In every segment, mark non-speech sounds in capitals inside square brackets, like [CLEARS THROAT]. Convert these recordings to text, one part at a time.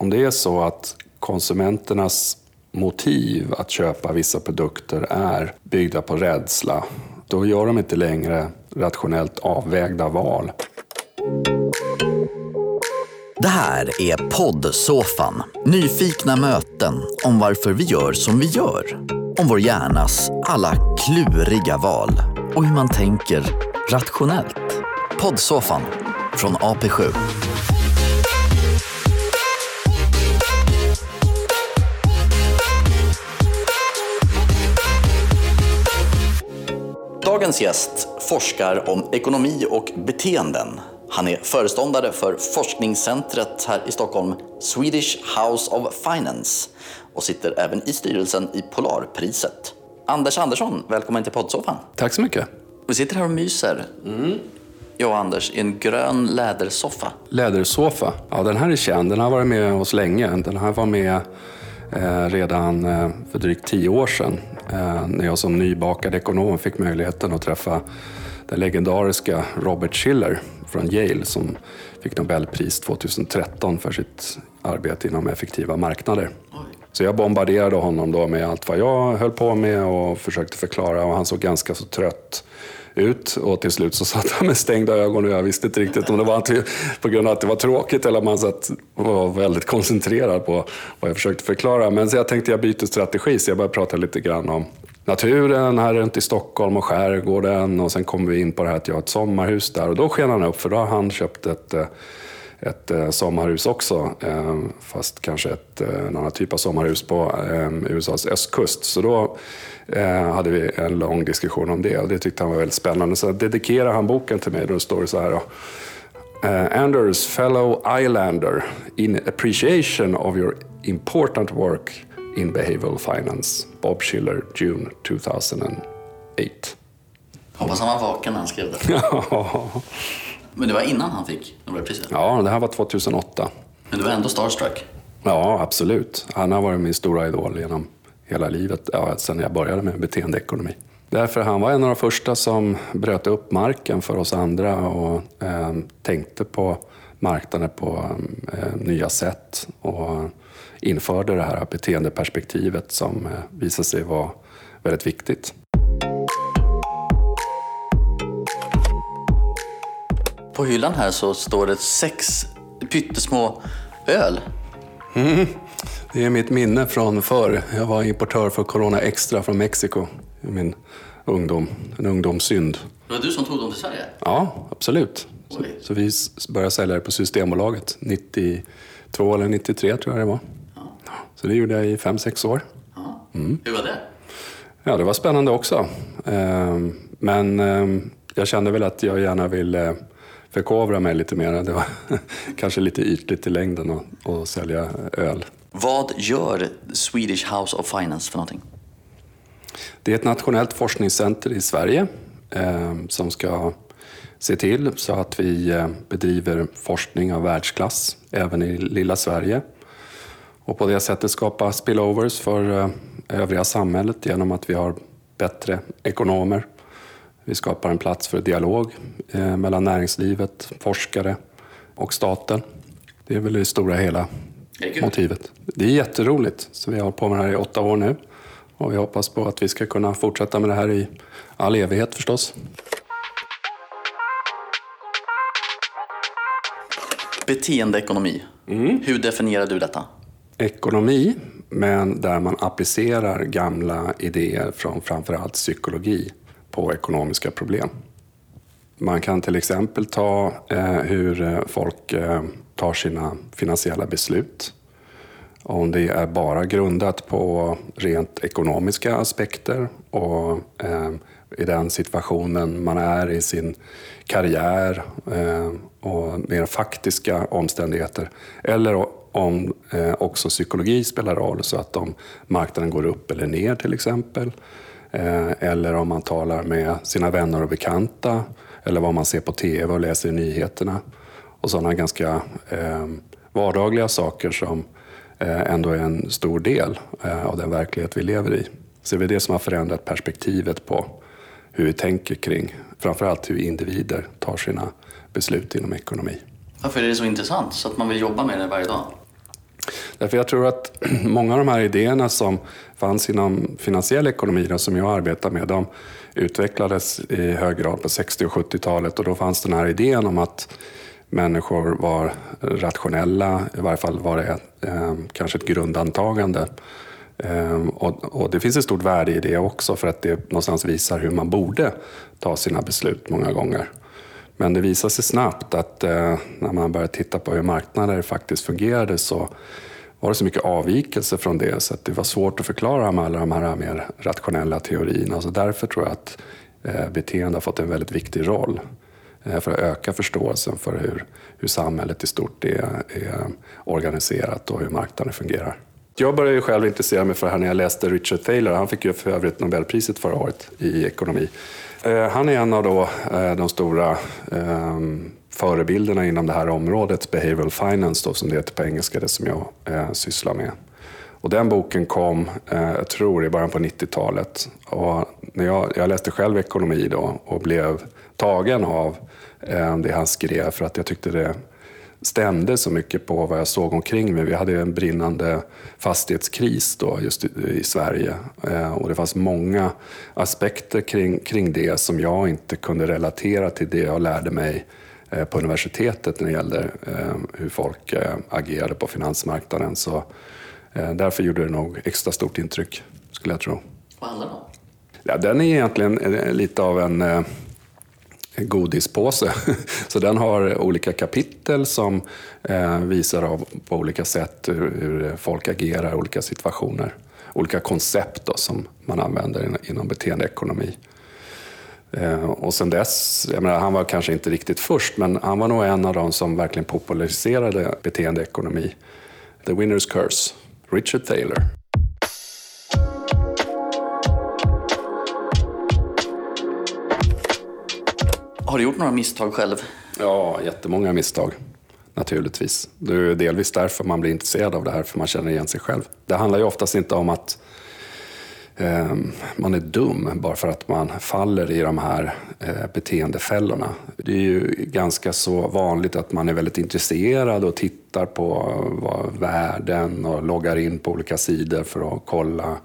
om det är så att konsumenternas motiv att köpa vissa produkter är byggda på rädsla, då gör de inte längre rationellt avvägda val. Det här är poddsoffan. Nyfikna möten om varför vi gör som vi gör. Om vår hjärnas alla kluriga val och hur man tänker rationellt. Poddsoffan från AP7. Dagens gäst forskar om ekonomi och beteenden. Han är föreståndare för forskningscentret här i Stockholm, Swedish House of Finance och sitter även i styrelsen i Polarpriset. Anders Andersson, välkommen till poddsoffan. Tack så mycket. Vi sitter här och myser. Mm. Jag och Anders i en grön lädersoffa. Lädersoffa, ja den här är känd. Den har varit med oss länge. Den här var med eh, redan eh, för drygt tio år sedan Eh, när jag som nybakad ekonom fick möjligheten att träffa den legendariska Robert Schiller från Yale som fick Nobelpris 2013 för sitt arbete inom effektiva marknader. Så jag bombarderade honom då med allt vad jag höll på med och försökte förklara och han såg ganska så trött ut och till slut så [LAUGHS] satt han med stängda ögon och jag visste inte riktigt om det var på grund av att det var tråkigt eller om han satt och var väldigt koncentrerad på vad jag försökte förklara. Men så jag tänkte jag byter strategi så jag började prata lite grann om naturen här runt i Stockholm och skärgården och sen kom vi in på det här att jag har ett sommarhus där och då sken han upp för då har han köpt ett eh, ett eh, sommarhus också, eh, fast kanske ett, en annan typ av sommarhus på USAs östkust. Så då eh, hade vi en lång diskussion om det och det tyckte han var väldigt spännande. Så dedikerade han boken till mig. Då står det så här. Då, Anders, fellow islander, in appreciation of your important work in behavioral finance. Bob Schiller, June 2008. Hoppas han var vaken när han skrev det. [LAUGHS] [LAUGHS] Men det var innan han fick Nobelpriset? Ja, det här var 2008. Men du var ändå starstruck? Ja, absolut. Han har varit min stora idol genom hela livet, ja, sen jag började med beteendeekonomi. Därför han var en av de första som bröt upp marken för oss andra och eh, tänkte på marknaden på eh, nya sätt och införde det här beteendeperspektivet som eh, visade sig vara väldigt viktigt. På hyllan här så står det sex pyttesmå öl. Mm. Det är mitt minne från förr. Jag var importör för Corona Extra från Mexiko i min ungdom. En ungdomssynd. Det var du som tog dem till Sverige? Ja, absolut. Så, så, vi började sälja det på Systembolaget 92 eller 93 tror jag det var. Ja. Så det gjorde jag i fem sex år. Ja. Mm. Hur var det? Ja, det var spännande också. Ehm, men ehm, jag kände väl att jag gärna ville förkovra mig lite mer. Det var [LAUGHS] kanske lite ytligt i längden att sälja öl. Vad gör Swedish House of Finance för någonting? Det är ett nationellt forskningscenter i Sverige eh, som ska se till så att vi eh, bedriver forskning av världsklass även i lilla Sverige. Och på det sättet skapa spillovers för eh, övriga samhället genom att vi har bättre ekonomer. Vi skapar en plats för dialog eh, mellan näringslivet, forskare och staten. Det är väl det stora hela det motivet. Det är jätteroligt. Så vi har hållit på med det här i åtta år nu. Och vi hoppas på att vi ska kunna fortsätta med det här i all evighet förstås. Beteendeekonomi. Mm. Hur definierar du detta? Ekonomi, men där man applicerar gamla idéer från framförallt psykologi på ekonomiska problem. Man kan till exempel ta eh, hur eh, folk eh, tar sina finansiella beslut. Om det är bara grundat på rent ekonomiska aspekter och eh, i den situationen man är i sin karriär eh, och mer faktiska omständigheter. Eller om eh, också psykologi spelar roll, så att om marknaden går upp eller ner till exempel. Eh, eller om man talar med sina vänner och bekanta eller vad man ser på TV och läser i nyheterna. Och sådana ganska eh, vardagliga saker som eh, ändå är en stor del eh, av den verklighet vi lever i. Så det är det som har förändrat perspektivet på hur vi tänker kring framförallt hur individer tar sina beslut inom ekonomi. Varför är det så intressant så att man vill jobba med det varje dag? Därför jag tror att [CLEARS THROAT] många av de här idéerna som fanns inom finansiell ekonomi, då, som jag arbetar med, de utvecklades i hög grad på 60 och 70-talet och då fanns den här idén om att människor var rationella, i varje fall var det eh, kanske ett grundantagande. Eh, och, och, det finns ett stort värde i det också för att det någonstans visar hur man borde ta sina beslut många gånger. Men det visade sig snabbt att eh, när man började titta på hur marknader faktiskt fungerade så var det så mycket avvikelse från det så att det var svårt att förklara med alla de här mer rationella teorierna. Så därför tror jag att eh, beteende har fått en väldigt viktig roll eh, för att öka förståelsen för hur, hur samhället i stort är, är organiserat och hur marknaden fungerar. Jag började ju själv intressera mig för det här när jag läste Richard Thaler. Han fick ju för övrigt Nobelpriset förra året i ekonomi. Eh, han är en av då, eh, de stora ehm, förebilderna inom det här området, behavioral finance då, som det heter på engelska, det som jag eh, sysslar med. Och den boken kom, jag tror i början på 90-talet. Och när jag, jag läste själv ekonomi då och blev tagen av det han skrev för att jag tyckte det stämde så mycket på vad jag såg omkring mig. Vi hade en brinnande fastighetskris då just i, i Sverige eh, och det fanns många aspekter kring, kring det som jag inte kunde relatera till det jag lärde mig eh, på universitetet när det gällde eh, hur folk agerade på finansmarknaden. Så därför gjorde det nog extra stort intryck, skulle jag tro. Vad handlar den om? Ja, den är egentligen lite av en godispåse. [LAUGHS] Så den har olika kapitel som eh, visar av, på olika sätt hur, folk agerar i olika situationer. Olika koncept då, som man använder inom beteendeekonomi. Eh, och sen dess, jag menar, han var kanske inte riktigt först, men han var nog en av de som verkligen populariserade beteendeekonomi. The Winner's Curse, Richard Thaler. Har du gjort några misstag själv? Ja, jättemånga misstag. Naturligtvis. Det är delvis därför man blir intresserad av det här, för man känner igen sig själv. Det handlar ju oftast inte om att eh, man är dum bara för att man faller i de här eh, beteendefällorna. Det är ju ganska så vanligt att man är väldigt intresserad och tittar på vad värden och loggar in på olika sidor för att kolla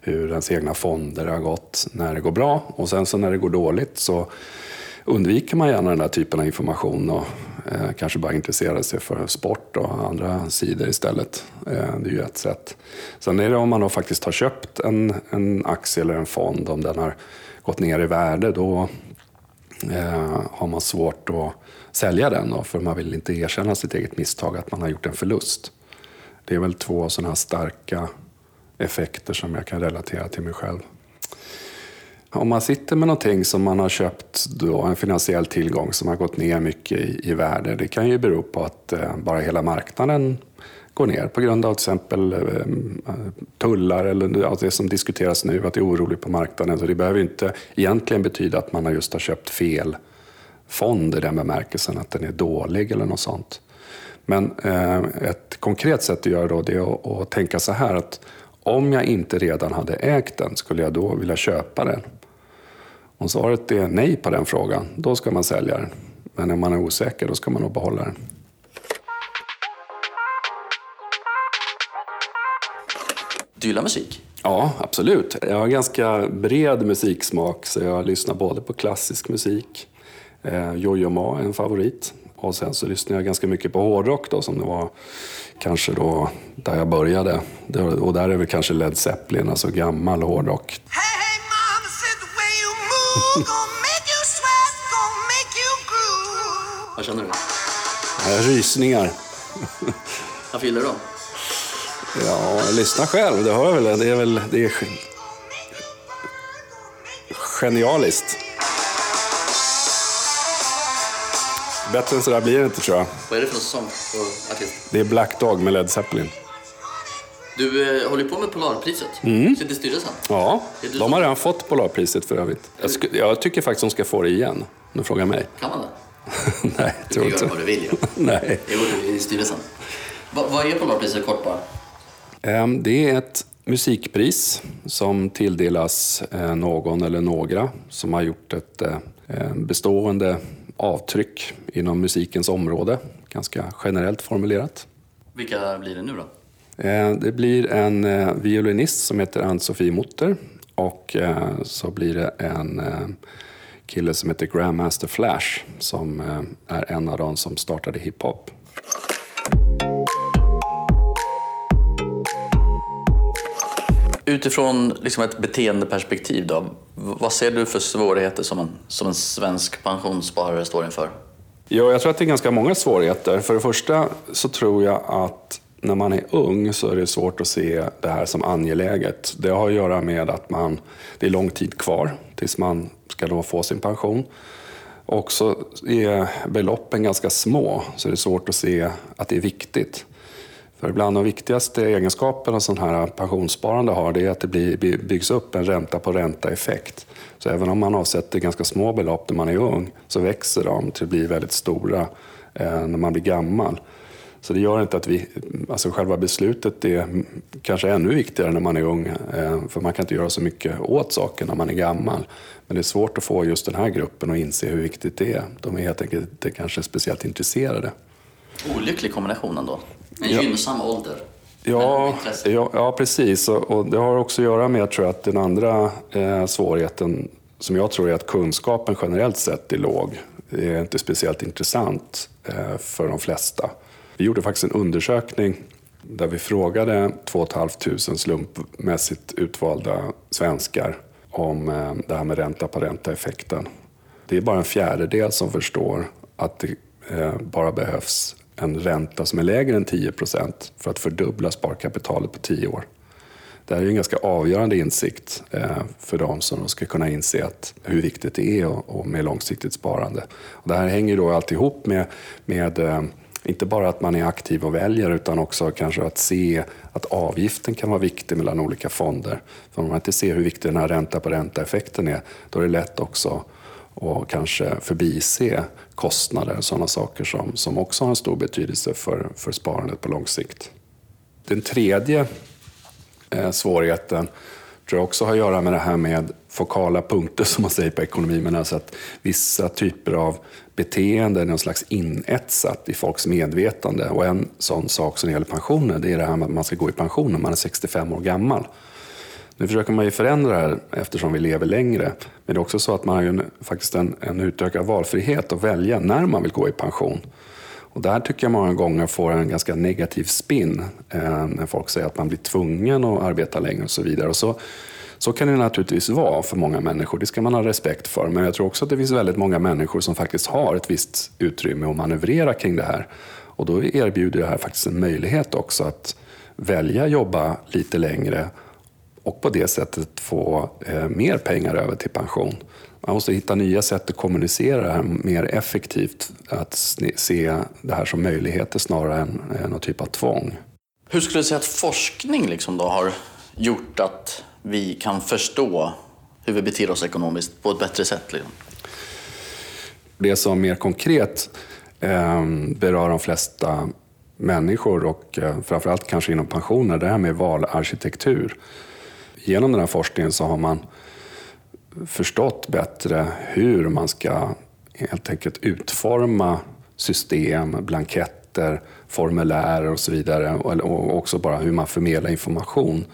hur ens egna fonder har gått när det går bra. Och sen så när det går dåligt så undviker man gärna den där typen av information och eh, kanske bara intresserar sig för sport och andra sidor istället. Eh, det är ju ett sätt. Sen är det om man då faktiskt har köpt en, en aktie eller en fond, om den har gått ner i värde, då eh, har man svårt att sälja den då, för man vill inte erkänna sitt eget misstag att man har gjort en förlust. Det är väl två sådana här starka effekter som jag kan relatera till mig själv. Om man sitter med någonting som man har köpt, då, en finansiell tillgång som har gått ner mycket i, i värde, det kan ju bero på att eh, bara hela marknaden går ner på grund av till exempel eh, tullar eller alltså det som diskuteras nu, att det är oroligt på marknaden. Så det behöver inte egentligen betyda att man just har köpt fel fond i den bemärkelsen att den är dålig eller något sånt. Men eh, ett konkret sätt att göra då, det är att, att tänka så här att om jag inte redan hade ägt den, skulle jag då vilja köpa den? Om svaret är nej på den frågan, då ska man sälja den. Men om man är osäker, då ska man nog behålla den. Du gillar musik? Ja, absolut. Jag har ganska bred musiksmak, så jag lyssnar både på klassisk musik, eh, Jojo Ma är en favorit, och sen så lyssnar jag ganska mycket på hårdrock då, som det var kanske då där jag började. Och där är väl kanske Led Zeppelin, alltså gammal hårdrock. Hey! Vad känner du? Ja, rysningar. Varför gillar du dem? Ja, lyssna själv. Det hör väl. Det är väl det är genialiskt. Bättre än så där blir det inte tror jag. Vad är det för sång och artist? Det är Black Dog med Led Zeppelin. Du eh, håller på med Polarpriset. Mm. Sitter i styrelsen. Ja, de har redan fått Polarpriset för övrigt. Jag, jag, tycker faktiskt de ska få det igen. Om du frågar mig. Kan man det? [LAUGHS] Nej, du tror inte. Du kan göra vad du vill ja. [LAUGHS] Nej. Jo, i styrelsen. Va, vad är Polarpriset kort bara? Ehm, det är ett musikpris som tilldelas eh, någon eller några som har gjort ett eh, bestående avtryck inom musikens område. Ganska generellt formulerat. Vilka blir det nu då? Eh, det blir en eh, violinist som heter Ann-Sofie Mutter och eh, så blir det en kille som heter Grandmaster Flash som är en av de som startade hiphop. Utifrån liksom ett beteendeperspektiv, då, vad ser du för svårigheter som en, som en svensk pensionssparare står inför? Ja, jag tror att det är ganska många svårigheter. För det första så tror jag att när man är ung så är det svårt att se det här som angeläget. Det har att göra med att man, det är lång tid kvar tills man ska då få sin pension. Och så är beloppen ganska små, så det är svårt att se att det är viktigt. För bland de viktigaste egenskaperna som här pensionssparande har, det är att det blir, byggs upp en ränta på ränta-effekt. Så även om man avsätter ganska små belopp när man är ung, så växer de till att bli väldigt stora eh, när man blir gammal. Så det gör inte att vi, alltså själva beslutet är kanske ännu viktigare när man är ung, eh, för man kan inte göra så mycket åt saker när man är gammal. Men det är svårt att få just den här gruppen att inse hur viktigt det är. De är helt enkelt inte kanske speciellt intresserade. Olycklig kombination ändå. En ja. gynnsam ålder. Ja, ja, ja, precis. Och, och, det har också att göra med tror jag, att den andra eh, svårigheten som jag tror är att kunskapen generellt sett är låg. Det är inte speciellt intressant eh, för de flesta. Vi gjorde faktiskt en undersökning där vi frågade 2 500 slumpmässigt utvalda svenskar om eh, det här med ränta på ränta-effekten. Det är bara en fjärdedel som förstår att det eh, bara behövs en ränta som är lägre än 10 procent för att fördubbla sparkapitalet på 10 år. Det här är en ganska avgörande insikt eh, för dem som ska kunna inse att hur viktigt det är med långsiktigt sparande. det här hänger då alltid ihop med, med inte bara att man är aktiv och väljer utan också kanske att se att avgiften kan vara viktig mellan olika fonder. För om man inte ser hur viktig den här ränta på ränta-effekten är, då är det lätt också att kanske förbise kostnader och sådana saker som, som också har en stor betydelse för, för sparandet på lång sikt. Den tredje eh, svårigheten tror jag också har att göra med det här med fokala punkter som man säger på ekonomi, men alltså att vissa typer av beteende är någon slags inetsat i folks medvetande. Och en sån sak som gäller pensioner, det är det här med att man ska gå i pension när man är 65 år gammal. Nu försöker man ju förändra det här eftersom vi lever längre. Men det är också så att man har ju en, faktiskt en, en utökad valfrihet att välja när man vill gå i pension. Och där tycker jag många gånger får en ganska negativ spin eh, när folk säger att man blir tvungen att arbeta längre och så vidare. Och så, så kan det naturligtvis vara för många människor, det ska man ha respekt för. Men jag tror också att det finns väldigt många människor som faktiskt har ett visst utrymme att manövrera kring det här. Och då erbjuder det här faktiskt en möjlighet också att välja jobba lite längre och på det sättet få eh, mer pengar över till pension. Man måste hitta nya sätt att kommunicera det här mer effektivt. Att se det här som möjligheter snarare än någon typ av tvång. Hur skulle du säga att forskning liksom då har gjort att vi kan förstå hur vi beter oss ekonomiskt på ett bättre sätt? Liksom? Det som mer konkret eh, berör de flesta människor och eh, framförallt kanske inom pensioner, det här med valarkitektur. Genom den här forskningen så har man förstått bättre hur man ska helt enkelt utforma system, blanketter, formulär och så vidare. Och också bara hur man förmedlar information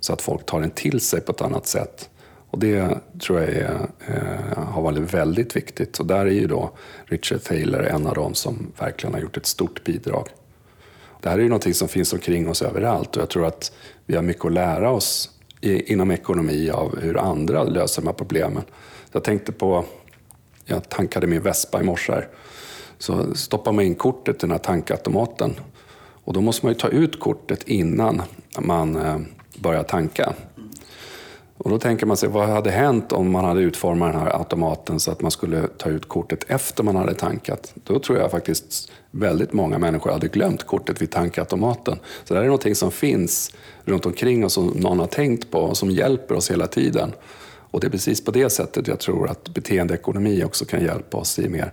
så att folk tar den till sig på ett annat sätt. Och det tror jag är, eh, har varit väldigt viktigt. Och där är ju då Richard Thaler en av dem som verkligen har gjort ett stort bidrag. Det här är ju någonting som finns omkring oss överallt och jag tror att vi har mycket att lära oss inom ekonomi av hur andra löser de här problemen. Jag tänkte på, jag tankade min Vespa i morse här. Så stoppar man in kortet i den här tankautomaten och då måste man ju ta ut kortet innan man eh, börjar tanka. Och då tänker man sig, vad hade hänt om man hade utformat den här automaten så att man skulle ta ut kortet efter man hade tankat? Då tror jag faktiskt väldigt många människor hade glömt kortet vid tankautomaten. Så det här är någonting som finns runt omkring oss som någon har tänkt på och som hjälper oss hela tiden. Och det är precis på det sättet jag tror att beteendeekonomi också kan hjälpa oss i mer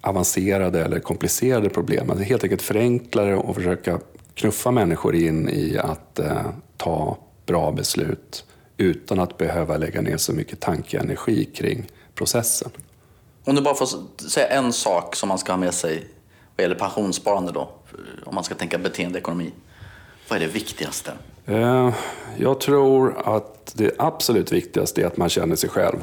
avancerade eller komplicerade problem. Att helt enkelt förenkla det och försöka knuffa människor in i att eh, ta bra beslut utan att behöva lägga ner så mycket tankeenergi kring processen. Om du bara får säga en sak som man ska ha med sig vad gäller pensionssparande då, om man ska tänka beteendeekonomi. Vad är det viktigaste? Eh, jag tror att det absolut viktigaste är att man känner sig själv.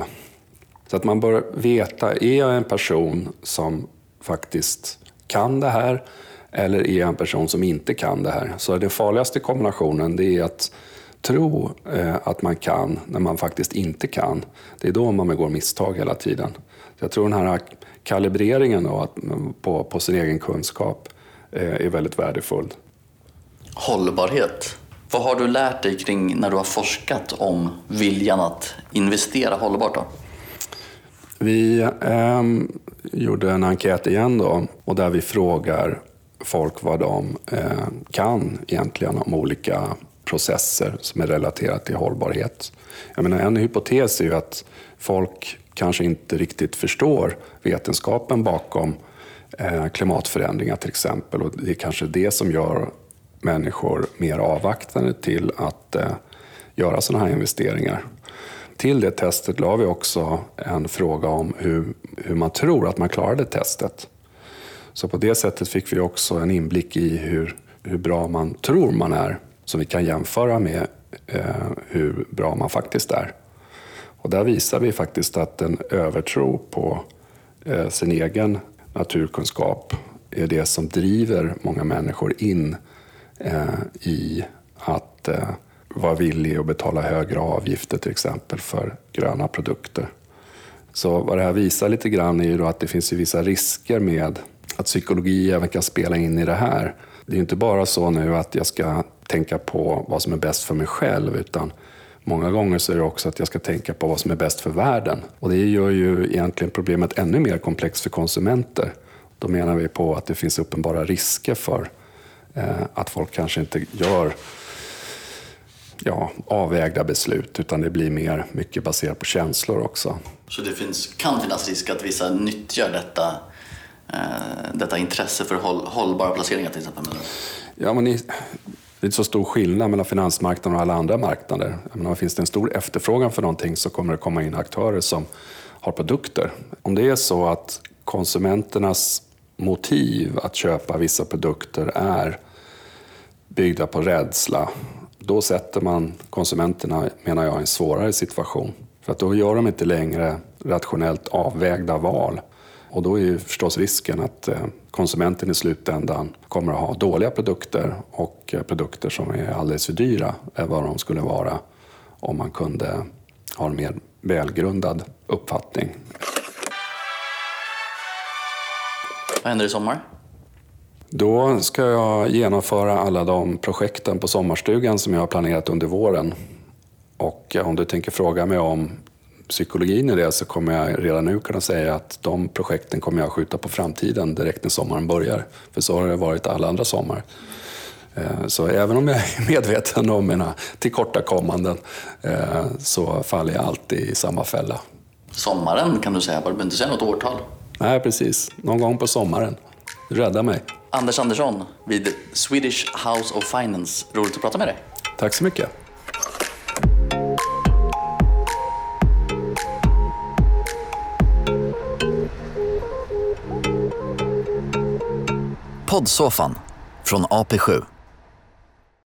Så att man bör veta, är jag en person som faktiskt kan det här eller är jag en person som inte kan det här? Så den farligaste kombinationen det är att tro eh, att man kan när man faktiskt inte kan. Det är då man begår misstag hela tiden. Jag tror den här kalibreringen då, att, på, på sin egen kunskap eh, är väldigt värdefull. Hållbarhet. Vad har du lärt dig kring när du har forskat om viljan att investera hållbart? Då? Vi eh, gjorde en enkät igen då, och där vi frågar folk vad de eh, kan egentligen om olika processer som är relaterade till hållbarhet. Jag menar, en hypotes är ju att folk kanske inte riktigt förstår vetenskapen bakom eh, klimatförändringar till exempel. Och det är kanske det som gör människor mer avvaktande till att eh, göra sådana här investeringar. Till det testet la vi också en fråga om hur, hur man tror att man klarade testet. Så på det sättet fick vi också en inblick i hur, hur bra man tror man är, som vi kan jämföra med eh, hur bra man faktiskt är. Och där visar vi faktiskt att en övertro på eh, sin egen naturkunskap är det som driver många människor in eh, i att eh, vara villig att betala högre avgifter till exempel för gröna produkter. Så vad det här visar lite grann är ju att det finns ju vissa risker med att psykologi även kan spela in i det här. Det är inte bara så nu att jag ska tänka på vad som är bäst för mig själv utan många gånger så är det också att jag ska tänka på vad som är bäst för världen. Och det gör ju egentligen problemet ännu mer komplext för konsumenter. Då menar vi på att det finns uppenbara risker för eh, att folk kanske inte gör ja, avvägda beslut utan det blir mer mycket baserat på känslor också. Så det finns, kan finnas risk att vissa nyttjar detta Eh, detta intresse för håll, hållbara placeringar till exempel? Ja, men det är inte så stor skillnad mellan finansmarknaden och alla andra marknader. menar, finns det en stor efterfrågan för någonting så kommer det komma in aktörer som har produkter. Om det är så att konsumenternas motiv att köpa vissa produkter är byggda på rädsla, då sätter man konsumenterna, menar jag, i en svårare situation. För att då gör de inte längre rationellt avvägda val. Och då är ju förstås risken att eh, konsumenten i slutändan kommer att ha dåliga produkter och eh, produkter som är alldeles för dyra än vad de skulle vara om man kunde ha en mer välgrundad uppfattning. Vad händer i sommar? Då ska jag genomföra alla de projekten på sommarstugan som jag har planerat under våren. Och om du tänker fråga mig om psykologin i det så kommer jag redan nu kunna säga att de projekten kommer jag skjuta på framtiden direkt när sommaren börjar. För så har det varit alla andra sommar. Eh, så även om jag är [LAUGHS] medveten om mina tillkortakommanden eh, så faller jag alltid i samma fälla. Sommaren kan du säga, du behöver inte säga något årtal. Nej, precis. Någon gång på sommaren. Rädda mig. Anders Andersson vid Swedish House of Finance. Roligt att prata med dig. Tack så mycket. Poddsoffan från AP7.